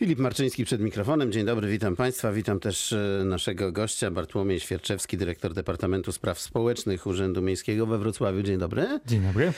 Filip Marczyński przed mikrofonem. Dzień dobry, witam Państwa. Witam też e, naszego gościa, Bartłomiej Świerczewski, dyrektor Departamentu Spraw Społecznych Urzędu Miejskiego we Wrocławiu. Dzień dobry. Dzień dobry.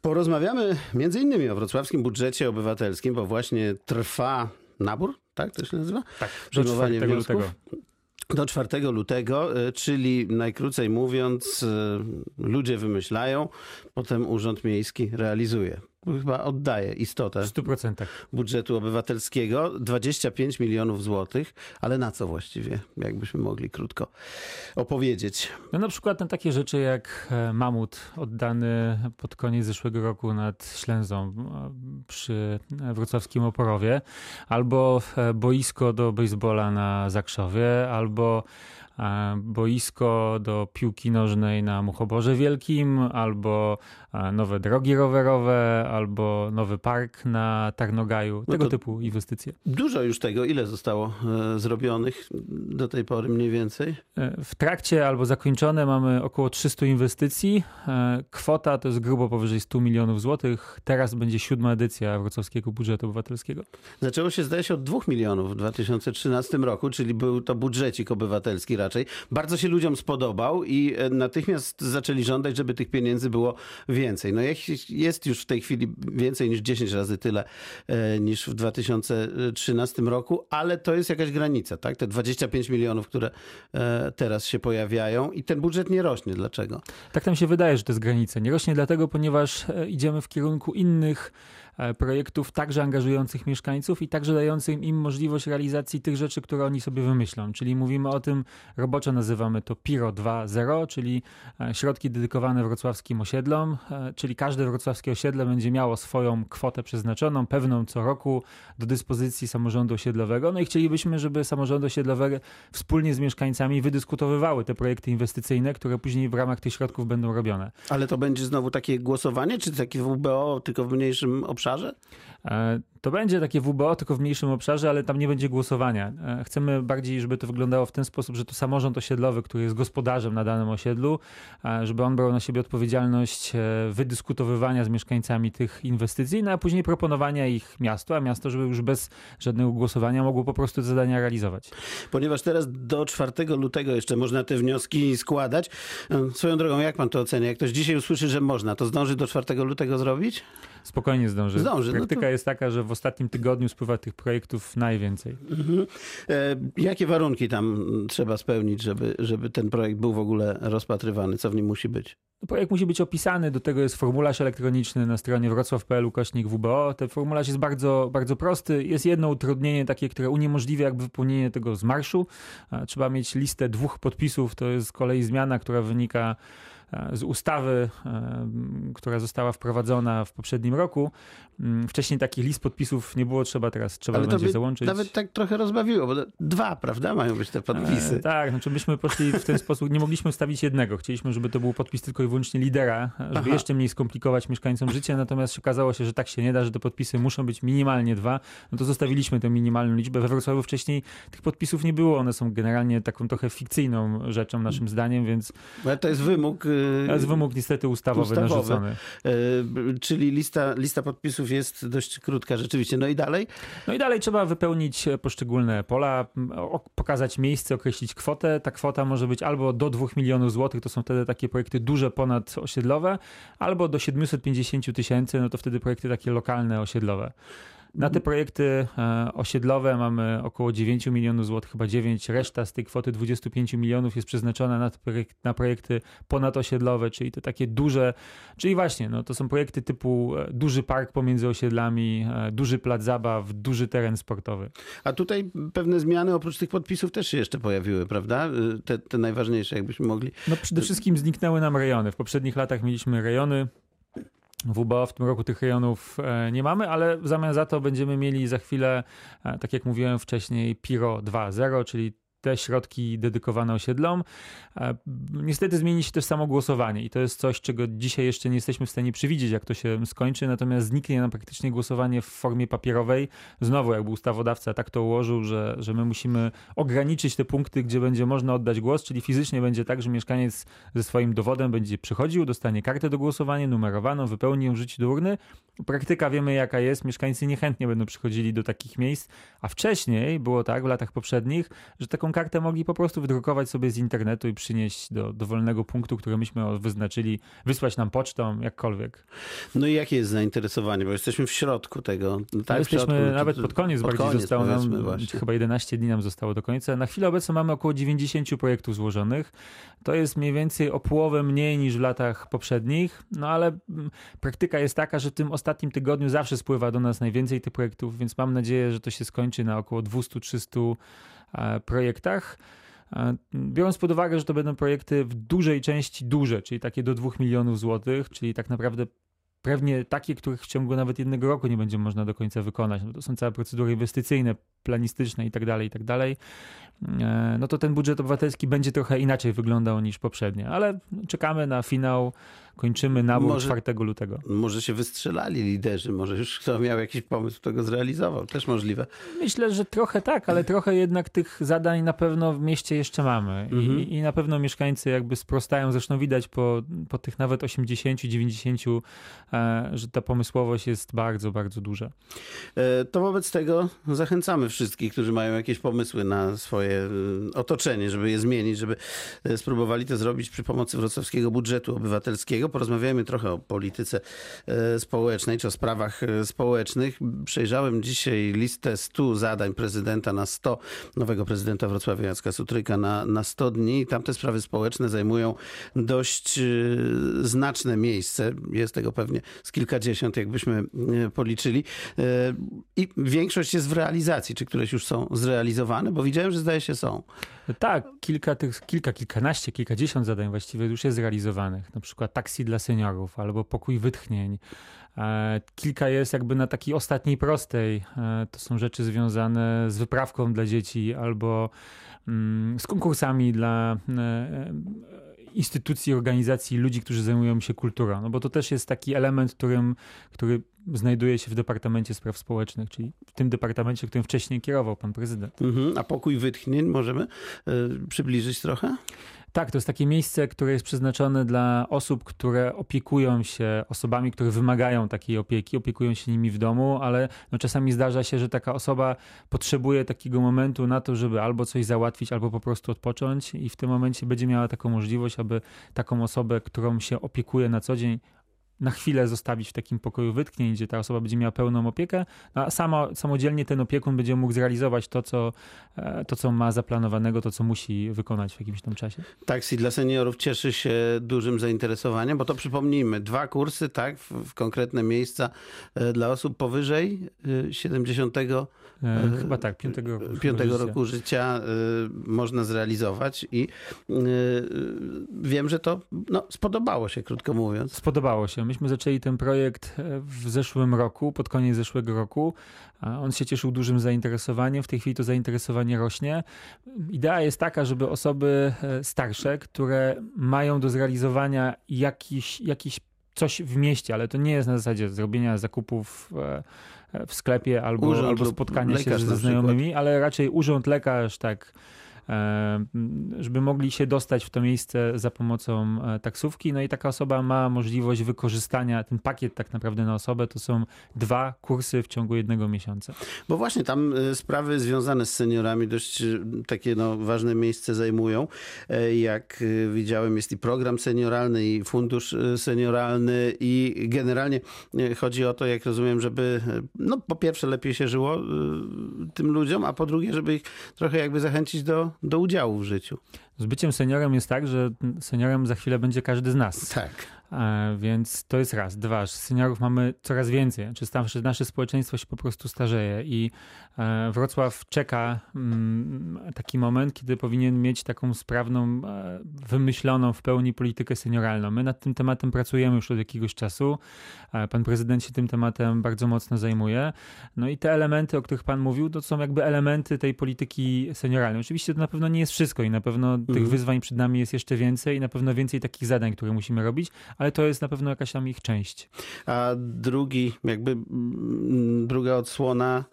Porozmawiamy między innymi o wrocławskim budżecie obywatelskim, bo właśnie trwa nabór, tak to się nazywa? Tak, Przyjmowanie do 4 wniosków. lutego. Do 4 lutego, e, czyli najkrócej mówiąc, e, ludzie wymyślają, potem Urząd Miejski realizuje. Chyba oddaje istotę W 100%. budżetu obywatelskiego 25 milionów złotych, ale na co właściwie, jakbyśmy mogli krótko opowiedzieć. No na przykład na takie rzeczy jak e, mamut oddany pod koniec zeszłego roku nad Ślęzą e, przy wrocławskim Oporowie, albo e, boisko do baseballa na Zakrzowie, albo boisko do piłki nożnej na Muchoborze Wielkim, albo nowe drogi rowerowe, albo nowy park na Tarnogaju. No Tego to- typu inwestycje. Dużo już tego, ile zostało e, zrobionych do tej pory mniej więcej? E, W trakcie albo zakończone mamy około 300 inwestycji. E, Kwota to jest grubo powyżej 100 milionów złotych. Teraz będzie siódma edycja wrocławskiego budżetu obywatelskiego. Zaczęło się zdaje się od 2 milionów w 2013 roku, czyli był to budżecik obywatelski raczej. Bardzo się ludziom spodobał i e, natychmiast zaczęli żądać, żeby tych pieniędzy było więcej. No jest już w tej chwili więcej niż 10 razy tyle e, niż w 2013 roku, ale to jest jakaś granica, tak? Te 25 milionów, które e, teraz się pojawiają i ten budżet nie rośnie. Dlaczego? Tak nam się wydaje, że to jest granica. Nie rośnie dlatego, ponieważ idziemy w kierunku innych projektów, także angażujących mieszkańców i także dających im możliwość realizacji tych rzeczy, które oni sobie wymyślą. Czyli mówimy o tym, roboczo nazywamy to PIRO 2.0, czyli e, środki dedykowane wrocławskim osiedlom, e, czyli każde wrocławskie osiedle będzie miało swoją kwotę przeznaczoną, pewną co roku do dyspozycji samorządu osiedlowego. No i chcielibyśmy, żeby samorządy osiedlowe wspólnie z mieszkańcami wydyskutowywały te projekty inwestycyjne, które później w ramach tych środków będą robione. Ale to będzie znowu takie głosowanie, czy takie WBO tylko w mniejszym obszarze? E, To będzie takie WBO, tylko w mniejszym obszarze, ale tam nie będzie głosowania. E, Chcemy bardziej, żeby to wyglądało w ten sposób, że to samorząd osiedlowy, który jest gospodarzem na danym osiedlu, e, żeby on brał na siebie odpowiedzialność e, wydyskutowywania z mieszkańcami tych inwestycji, no a później proponowania ich miastu, a miasto, żeby już bez żadnego głosowania mogło po prostu te zadania realizować. Ponieważ teraz do 4 lutego jeszcze można te wnioski składać. E, Swoją drogą, jak pan to ocenia? Jak ktoś dzisiaj usłyszy, że można, to zdąży do 4 lutego zrobić? Spokojnie zdąży. Zdąży, no Praktyka jest taka, że w ostatnim tygodniu spływa tych projektów najwięcej. Mhm. E, jakie warunki tam trzeba spełnić, żeby, żeby ten projekt był w ogóle rozpatrywany? Co w nim musi być? No, Projekt musi być opisany, do tego jest formularz elektroniczny na stronie wrocław.pl kośnik WBO. Ten formularz jest bardzo, bardzo prosty. Jest jedno utrudnienie takie, które uniemożliwia jakby wypełnienie tego z marszu. A, Trzeba mieć listę dwóch podpisów, to jest z kolei zmiana, która wynika e, z ustawy, e, która została wprowadzona w poprzednim roku. Mm, Wcześniej takich list podpisów nie było, trzeba teraz trzeba Ale będzie by załączyć. nawet tak trochę rozbawiło, bo dwa, prawda, mają być te podpisy. E, tak, znaczy myśmy poszli w ten sposób, nie mogliśmy wstawić jednego. Chcieliśmy, żeby to był podpis tylko i wyłącznie lidera, żeby Aha. jeszcze mniej skomplikować mieszkańcom życie, natomiast okazało się, że tak się nie da, że te podpisy muszą być minimalnie dwa, no to zostawiliśmy tę minimalną liczbę. We Wrocławiu wcześniej tych podpisów nie było, one są generalnie taką trochę fikcyjną rzeczą naszym zdaniem, więc Ale to jest wymóg. Jest wymóg niestety ustawowy, Ustawowy. narzucony. e, czyli lista, lista podpisów jest dość krótka rzeczywiście. No i dalej? No i dalej trzeba wypełnić poszczególne pola, pokazać miejsce, określić kwotę. Ta kwota może być albo do 2 milionów złotych, to są wtedy takie projekty duże ponadosiedlowe, albo do 750 tysięcy, no to wtedy projekty takie lokalne, osiedlowe. Na te projekty e, osiedlowe mamy około 9 milionów złotych, chyba 9. Reszta z tej kwoty 25 milionów jest przeznaczona na, te projek- na projekty ponadosiedlowe, czyli te takie duże, czyli właśnie, no, to są projekty typu e, duży park pomiędzy osiedlami, e, duży plac zabaw, duży teren sportowy. A tutaj pewne zmiany oprócz tych podpisów też się jeszcze pojawiły, prawda? Te, te najważniejsze, jakbyśmy mogli. No przede wszystkim zniknęły nam rejony. W poprzednich latach mieliśmy rejony. WBO w tym roku tych rejonów e, nie mamy, ale w zamian za to będziemy mieli za chwilę, e, tak jak mówiłem wcześniej, PIRO 2.0, czyli te środki dedykowane osiedlom. Niestety zmieni się też samo głosowanie i to jest coś, czego dzisiaj jeszcze nie jesteśmy w stanie przewidzieć, jak to się skończy, natomiast zniknie nam praktycznie głosowanie w formie papierowej. Znowu jakby ustawodawca tak to ułożył, że, że my musimy ograniczyć te punkty, gdzie będzie można oddać głos, czyli fizycznie będzie tak, że mieszkaniec ze swoim dowodem będzie przychodził, dostanie kartę do głosowania, numerowaną, wypełni ją, wrzuci do urny. Praktyka wiemy jaka jest, mieszkańcy niechętnie będą przychodzili do takich miejsc, a wcześniej było tak w latach poprzednich, że taką kartę mogli po prostu wydrukować sobie z internetu i przynieść do dowolnego punktu, który myśmy wyznaczyli, wysłać nam pocztą, jakkolwiek. No i jakie jest zainteresowanie, bo jesteśmy w środku tego. No tak, jesteśmy środku, nawet pod koniec, pod bardziej koniec, zostało nam, właśnie. chyba 11 dni nam zostało do końca. Na chwilę obecną mamy około 90 projektów złożonych. To jest mniej więcej o połowę mniej niż w latach poprzednich, no ale mm, praktyka jest taka, że w tym ostatnim tygodniu zawsze spływa do nas najwięcej tych projektów, więc mam nadzieję, że to się skończy na około 200-300 e, projektach. E, biorąc pod uwagę, że to będą projekty w dużej części duże, czyli takie do 2 milionów złotych, czyli tak naprawdę pewnie takie, których w ciągu nawet jednego roku nie będzie można do końca wykonać. No to są całe procedury inwestycyjne, planistyczne i tak dalej, i tak. E, no to ten budżet obywatelski będzie trochę inaczej wyglądał niż poprzednie, ale czekamy na finał kończymy nabór może, 4 lutego. Może się wystrzelali liderzy, może już kto miał jakiś pomysł, kto go zrealizował. Też możliwe. Myślę, że trochę tak, ale trochę jednak tych zadań na pewno w mieście jeszcze mamy. Mhm. I, I, na pewno mieszkańcy jakby sprostają. Zresztą widać po, po tych nawet 80, 90, e, że ta pomysłowość jest bardzo, bardzo duża. E, to wobec tego zachęcamy wszystkich, którzy mają jakieś pomysły na swoje e, otoczenie, żeby je zmienić, żeby spróbowali to zrobić przy pomocy wrocławskiego budżetu obywatelskiego porozmawiajmy trochę o polityce e, społecznej, czy o sprawach e, społecznych. Przejrzałem dzisiaj listę 100 zadań prezydenta na 100, nowego prezydenta Wrocławia Jacka Sutryka na, na 100 dni. Tam te sprawy społeczne zajmują dość e, znaczne miejsce. Jest tego pewnie z kilkadziesiąt, jakbyśmy policzyli. I większość jest w realizacji. Czy któreś już są zrealizowane? Bo widziałem, że zdaje się są. Tak, kilka, tych, kilka, kilkanaście, kilkadziesiąt zadań właściwie już jest zrealizowanych. Na przykład taksi dla seniorów albo pokój wytchnień. E, kilka jest jakby na takiej ostatniej prostej. E, to są rzeczy związane z wyprawką dla dzieci albo mm, z konkursami dla e, instytucji, organizacji, ludzi, którzy zajmują się kulturą. No bo to też jest taki element, którym, który znajduje się w Departamencie Spraw Społecznych, czyli w tym departamencie, którym wcześniej kierował pan prezydent. Mhm. A pokój wytchnień możemy y, przybliżyć trochę? Tak, to jest takie miejsce, które jest przeznaczone dla osób, które opiekują się osobami, które wymagają takiej opieki, opiekują się nimi w domu, ale no czasami zdarza się, że taka osoba potrzebuje takiego momentu na to, żeby albo coś załatwić, albo po prostu odpocząć i w tym momencie będzie miała taką możliwość, aby taką osobę, którą się opiekuje na co dzień, na chwilę zostawić w takim pokoju wytknięć, gdzie ta osoba będzie miała pełną opiekę, no a samo, samodzielnie ten opiekun będzie mógł zrealizować to co, e, to, co ma zaplanowanego, to, co musi wykonać w jakimś tam czasie. Taksi dla seniorów cieszy się dużym zainteresowaniem, bo to przypomnijmy, dwa kursy, tak, w, w konkretne miejsca e, dla osób powyżej 70 e, chyba tak, piątego roku, piątego roku życia y, można zrealizować i wiem, że to no, spodobało się, krótko mówiąc. Spodobało się. Myśmy zaczęli ten projekt e, w zeszłym roku, pod koniec zeszłego roku. On się cieszył dużym zainteresowaniem. W tej chwili to zainteresowanie rośnie. Idea jest taka, żeby osoby e, starsze, które mają do zrealizowania jakiś, jakiś coś w mieście, ale to nie jest na zasadzie zrobienia zakupów w sklepie albo, albo spotkania się ze znajomymi, ale raczej urząd, lekarz, tak E, żeby mogli się dostać w to miejsce za pomocą e, taksówki. No i taka osoba ma możliwość wykorzystania, ten pakiet tak naprawdę na osobę to są dwa kursy w ciągu jednego miesiąca. Bo właśnie tam e, sprawy związane z seniorami dość takie no, ważne miejsce zajmują. Jak widziałem jest i program senioralny i fundusz senioralny i generalnie chodzi o to, jak rozumiem, żeby no po pierwsze lepiej się żyło tym ludziom, a po drugie, żeby ich trochę jakby zachęcić do, do udziału w życiu. Z byciem seniorem jest tak, że seniorem za chwilę będzie każdy z nas. Tak. E, więc to jest raz. Dwa, seniorów mamy coraz więcej. Znaczy nasze, nasze społeczeństwo się po prostu starzeje i e, Wrocław czeka mm, taki moment, kiedy powinien mieć taką sprawną, e, wymyśloną w pełni politykę senioralną. My nad tym tematem pracujemy już od jakiegoś czasu. Pan prezydent się tym tematem bardzo mocno zajmuje. No i te elementy, o których pan mówił, to są jakby elementy tej polityki senioralnej. Oczywiście to na pewno nie jest wszystko i na pewno mhm. tych wyzwań przed nami jest jeszcze więcej i na pewno więcej takich zadań, które musimy robić, ale to jest na pewno jakaś tam ich część. A drugi, jakby druga odsłona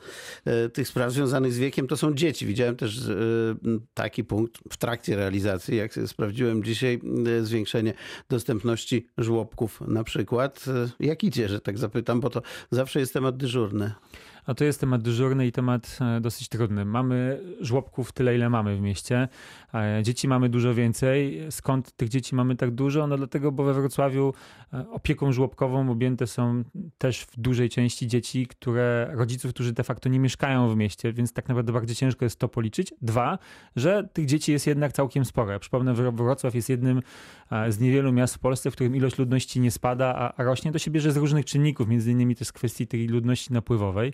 e, tych spraw związanych z wiekiem to są dzieci. Widziałem też e, taki punkt w trakcie realizacji, jak sprawdziłem dzisiaj, e, zwiększenie dostępności żłobków na przykład. Jak idzie, że tak zapytam, bo to zawsze jest temat dyżurny. A to jest temat dyżurny i temat dosyć trudny. Mamy żłobków tyle, ile mamy w mieście. Dzieci mamy dużo więcej. Skąd tych dzieci mamy tak dużo? No dlatego, bo we Wrocławiu e, opieką żłobkową objęte są też w dużej części dzieci, które rodziców, którzy de facto nie mieszkają w mieście, więc tak naprawdę bardzo ciężko jest to policzyć. Dwa, że tych dzieci jest jednak całkiem sporo. Ja przypomnę, Wrocław jest jednym e, z niewielu miast w Polsce, w którym ilość ludności nie spada, a rośnie. To się bierze z różnych czynników, między innymi też z kwestii tej ludności napływowej.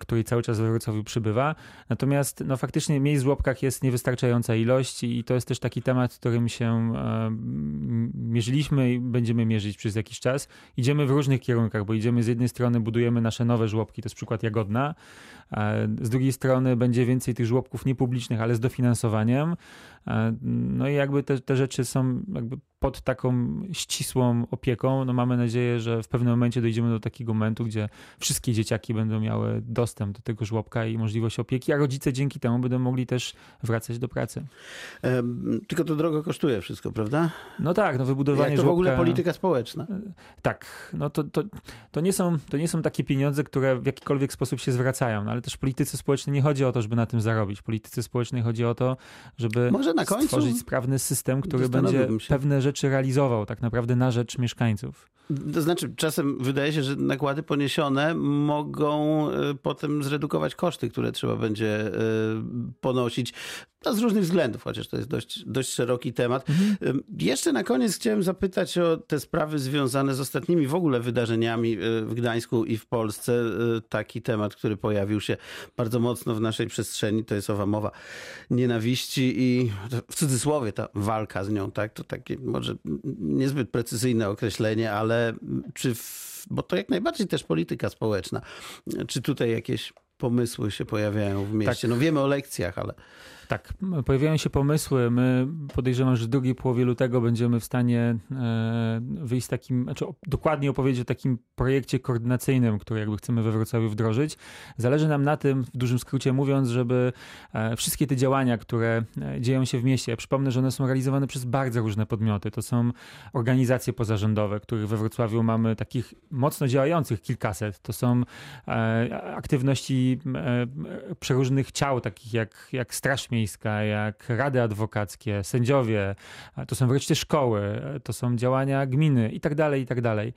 której cały czas we Wrocławiu przybywa. Natomiast no, faktycznie miejsc w żłobkach jest niewystarczająca ilość i to jest też taki temat, którym się e, mierzyliśmy i będziemy mierzyć przez jakiś czas. Idziemy w różnych kierunkach, bo idziemy z jednej strony, budujemy nasze nowe żłobki, to jest przykład Jagodna, z drugiej strony będzie więcej tych żłobków niepublicznych, ale z dofinansowaniem. No i jakby te, te rzeczy są jakby pod taką ścisłą opieką. No mamy nadzieję, że w pewnym momencie dojdziemy do takiego momentu, gdzie wszystkie dzieciaki będą miały dostęp do tego żłobka i możliwość opieki, a rodzice dzięki temu będą mogli też wracać do pracy. E, tylko to drogo kosztuje wszystko, prawda? No tak, no wybudowanie Jak to żłobka... w ogóle polityka społeczna. E, tak, no to, to, to, nie są, to nie są takie pieniądze, które w jakikolwiek sposób się zwracają, no ale też w polityce społecznej nie chodzi o to, żeby na tym zarobić. W polityce społecznej chodzi o to, żeby Może na końcu stworzyć sprawny system, który będzie pewne rzeczy realizował tak naprawdę na rzecz mieszkańców. To znaczy, czasem wydaje się, że nakłady poniesione mogą e, potem zredukować koszty, które trzeba będzie e, ponosić. No, z różnych względów, chociaż to jest dość, dość szeroki temat. Mhm. Jeszcze na koniec chciałem zapytać o te sprawy związane z ostatnimi w ogóle wydarzeniami e, w Gdańsku i w Polsce. Taki temat, który pojawił się bardzo mocno w naszej przestrzeni, to jest owa mowa nienawiści i w cudzysłowie ta walka z nią, tak? To takie może niezbyt precyzyjne określenie, ale czy, w, bo to jak najbardziej też polityka społeczna, czy tutaj jakieś pomysły się pojawiają w mieście? Tak. No wiemy o lekcjach, ale... Tak, pojawiają się pomysły. My podejrzewam, że w drugiej połowie lutego będziemy w stanie e, wyjść z takim, znaczy dokładnie opowiedzieć o takim projekcie koordynacyjnym, który jakby chcemy we Wrocławiu wdrożyć. Zależy nam na tym, w dużym skrócie mówiąc, żeby e, wszystkie te działania, które e, dzieją się w mieście, ja przypomnę, że one są realizowane przez bardzo różne podmioty. To są organizacje pozarządowe, których we Wrocławiu mamy takich mocno działających kilkaset. To są aktywności przeróżnych ciał, takich jak, jak Straż Miejska, miejska, jak rady adwokackie, sędziowie, to są wreszcie szkoły, to są działania gminy i tak dalej, i tak dalej.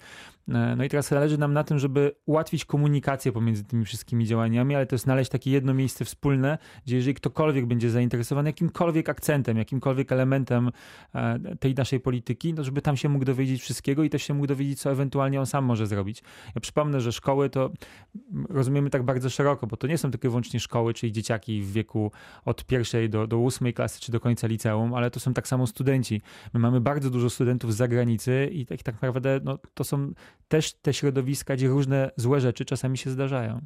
E, no i teraz zależy nam na tym, żeby ułatwić komunikację pomiędzy tymi wszystkimi działaniami, ale to znaleźć takie jedno miejsce wspólne, gdzie jeżeli ktokolwiek będzie zainteresowany jakimkolwiek akcentem, jakimkolwiek elementem e, tej naszej polityki, no żeby tam się mógł dowiedzieć wszystkiego i też się mógł dowiedzieć, co ewentualnie on sam może zrobić. Ja przypomnę, że szkoły to rozumiemy tak bardzo szeroko, bo to nie są tylko wyłącznie szkoły, czyli dzieciaki w wieku od pierwszej do, do ósmej klasy, czy do końca liceum, ale to są tak samo studenci. My mamy bardzo dużo studentów z zagranicy i tak, tak naprawdę no, to są też te środowiska, gdzie różne złe rzeczy czasami się zdarzają.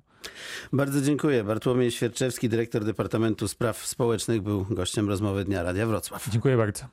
Bardzo dziękuję. Bartłomiej Świerczewski, dyrektor Departamentu Spraw Społecznych, był gościem rozmowy Dnia Radia Wrocław. Dziękuję bardzo.